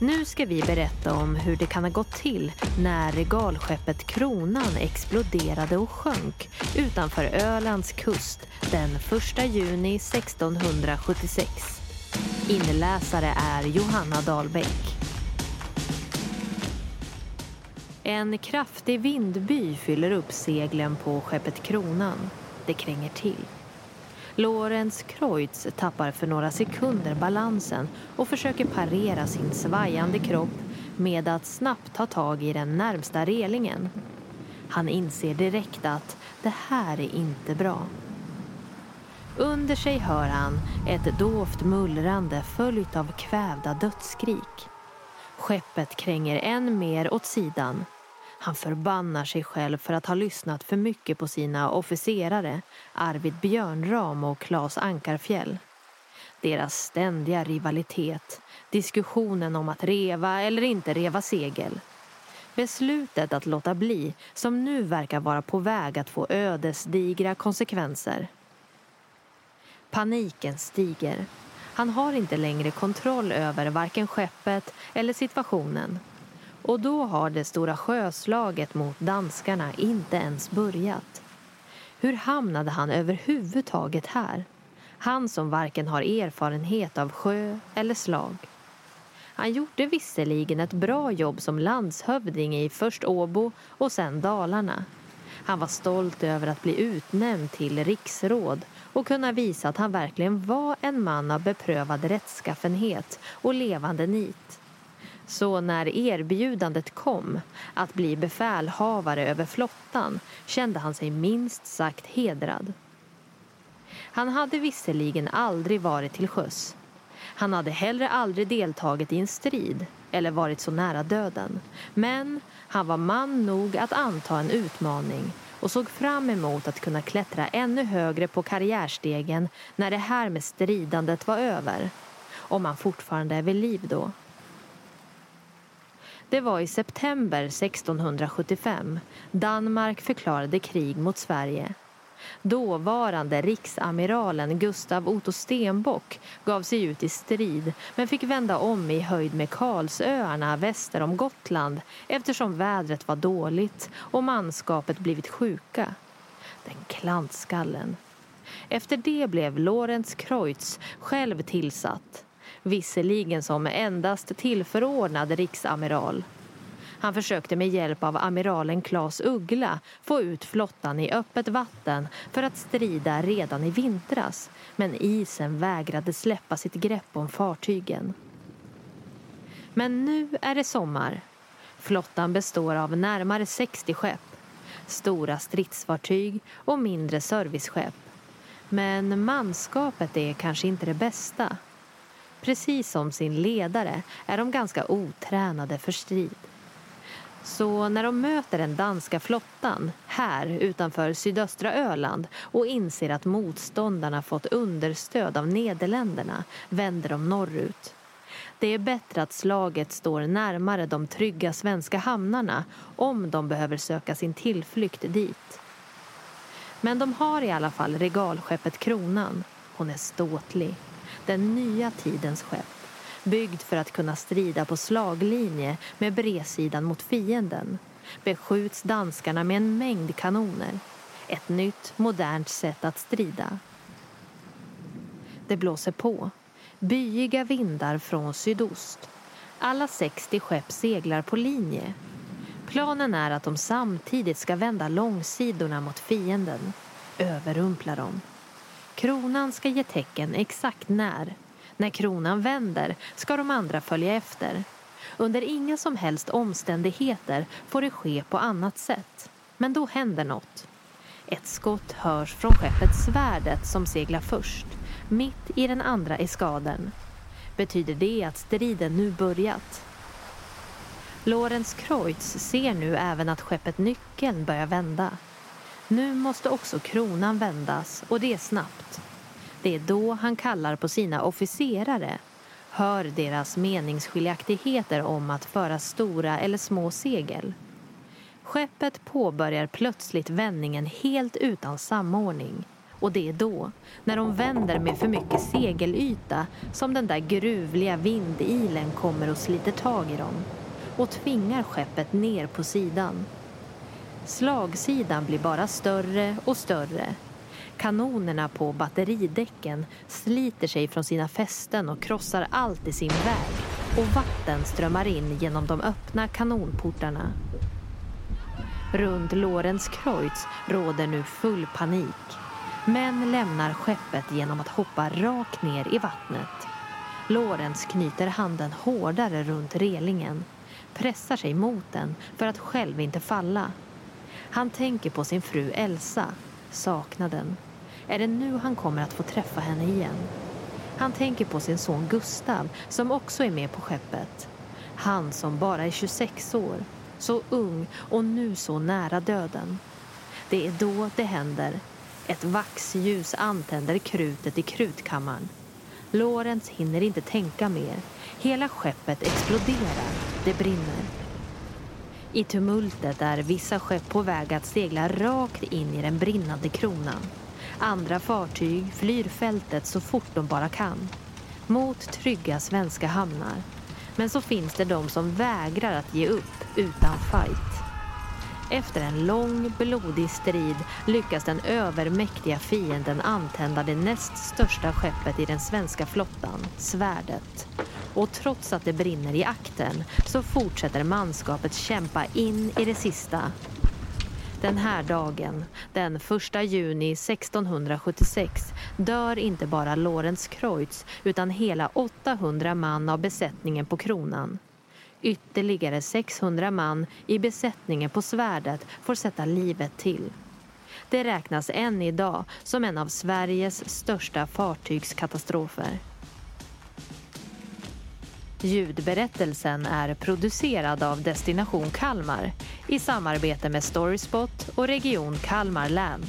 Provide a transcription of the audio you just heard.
Nu ska vi berätta om hur det kan ha gått till när regalskeppet Kronan exploderade och sjönk utanför Ölands kust den 1 juni 1676. Inläsare är Johanna Dahlbäck. En kraftig vindby fyller upp seglen på skeppet Kronan. Det kränger till. Lorenz Kreutz tappar för några sekunder balansen och försöker parera sin svajande kropp med att snabbt ta tag i den närmsta relingen. Han inser direkt att det här är inte bra. Under sig hör han ett dovt mullrande följt av kvävda dödsskrik. Skeppet kränger än mer åt sidan han förbannar sig själv för att ha lyssnat för mycket på sina officerare Arvid Björnram och Claes Ankarfjäll. Deras ständiga rivalitet, diskussionen om att reva eller inte reva segel. Beslutet att låta bli, som nu verkar vara på väg att få ödesdigra konsekvenser. Paniken stiger. Han har inte längre kontroll över varken skeppet eller situationen. Och då har det stora sjöslaget mot danskarna inte ens börjat. Hur hamnade han överhuvudtaget här? Han som varken har erfarenhet av sjö eller slag. Han gjorde visserligen ett bra jobb som landshövding i först Åbo och sen Dalarna. Han var stolt över att bli utnämnd till riksråd och kunna visa att han verkligen var en man av beprövad rättskaffenhet och levande nit. Så när erbjudandet kom att bli befälhavare över flottan kände han sig minst sagt hedrad. Han hade visserligen aldrig varit till sjöss. Han hade heller aldrig deltagit i en strid eller varit så nära döden. Men han var man nog att anta en utmaning och såg fram emot att kunna klättra ännu högre på karriärstegen när det här med stridandet var över. Om han fortfarande är vid liv då. Det var i september 1675. Danmark förklarade krig mot Sverige. Dåvarande riksamiralen Gustav Otto Stenbock gav sig ut i strid men fick vända om i höjd med Karlsöarna väster om Gotland eftersom vädret var dåligt och manskapet blivit sjuka. Den klantskallen. Efter det blev Lorentz Kreutz själv tillsatt visserligen som endast tillförordnad riksamiral. Han försökte med hjälp av amiralen Claes Uggla få ut flottan i öppet vatten för att strida redan i vintras men isen vägrade släppa sitt grepp om fartygen. Men nu är det sommar. Flottan består av närmare 60 skepp, stora stridsfartyg och mindre serviceskepp. Men manskapet är kanske inte det bästa. Precis som sin ledare är de ganska otränade för strid. Så när de möter den danska flottan här utanför sydöstra Öland och inser att motståndarna fått understöd av Nederländerna vänder de norrut. Det är bättre att slaget står närmare de trygga svenska hamnarna om de behöver söka sin tillflykt dit. Men de har i alla fall regalskeppet Kronan. Hon är ståtlig den nya tidens skepp byggd för att kunna strida på slaglinje med bredsidan mot fienden beskjuts danskarna med en mängd kanoner. Ett nytt, modernt sätt att strida. Det blåser på. Byiga vindar från sydost. Alla 60 skepp seglar på linje. Planen är att de samtidigt ska vända långsidorna mot fienden. Överrumpla dem. Kronan ska ge tecken exakt när. När kronan vänder ska de andra följa efter. Under inga som helst omständigheter får det ske på annat sätt. Men då händer något. Ett skott hörs från skeppet Svärdet som seglar först, mitt i den andra eskaden. Betyder det att striden nu börjat? Lorenz Kreutz ser nu även att skeppet Nyckeln börjar vända. Nu måste också kronan vändas och det är snabbt. Det är då han kallar på sina officerare, hör deras meningsskiljaktigheter om att föra stora eller små segel. Skeppet påbörjar plötsligt vändningen helt utan samordning Och det är då, när de vänder med för mycket segelyta som den där gruvliga vindilen kommer och sliter tag i dem och tvingar skeppet ner på sidan. Slagsidan blir bara större och större. Kanonerna på batteridäcken sliter sig från sina fästen och krossar allt i sin väg och vatten strömmar in genom de öppna kanonportarna. Runt Lorenz Kreutz råder nu full panik. Män lämnar skeppet genom att hoppa rakt ner i vattnet. Lorenz knyter handen hårdare runt relingen, pressar sig mot den för att själv inte falla. Han tänker på sin fru Elsa, saknaden. Är det nu han kommer att få träffa henne igen? Han tänker på sin son Gustav som också är med på skeppet. Han som bara är 26 år, så ung och nu så nära döden. Det är då det händer. Ett vaxljus antänder krutet i krutkammaren. Lorenz hinner inte tänka mer. Hela skeppet exploderar. Det brinner. I tumultet är vissa skepp på väg att segla rakt in i den brinnande kronan. Andra fartyg flyr fältet så fort de bara kan. Mot trygga svenska hamnar. Men så finns det de som vägrar att ge upp utan fight. Efter en lång, blodig strid lyckas den övermäktiga fienden antända det näst största skeppet i den svenska flottan, Svärdet. Och trots att det brinner i akten så fortsätter manskapet kämpa in i det sista. Den här dagen, den 1 juni 1676, dör inte bara Lorenz Kreutz utan hela 800 man av besättningen på kronan. Ytterligare 600 man i besättningen på svärdet får sätta livet till. Det räknas än idag som en av Sveriges största fartygskatastrofer. Ljudberättelsen är producerad av Destination Kalmar i samarbete med Storyspot och Region Kalmar län.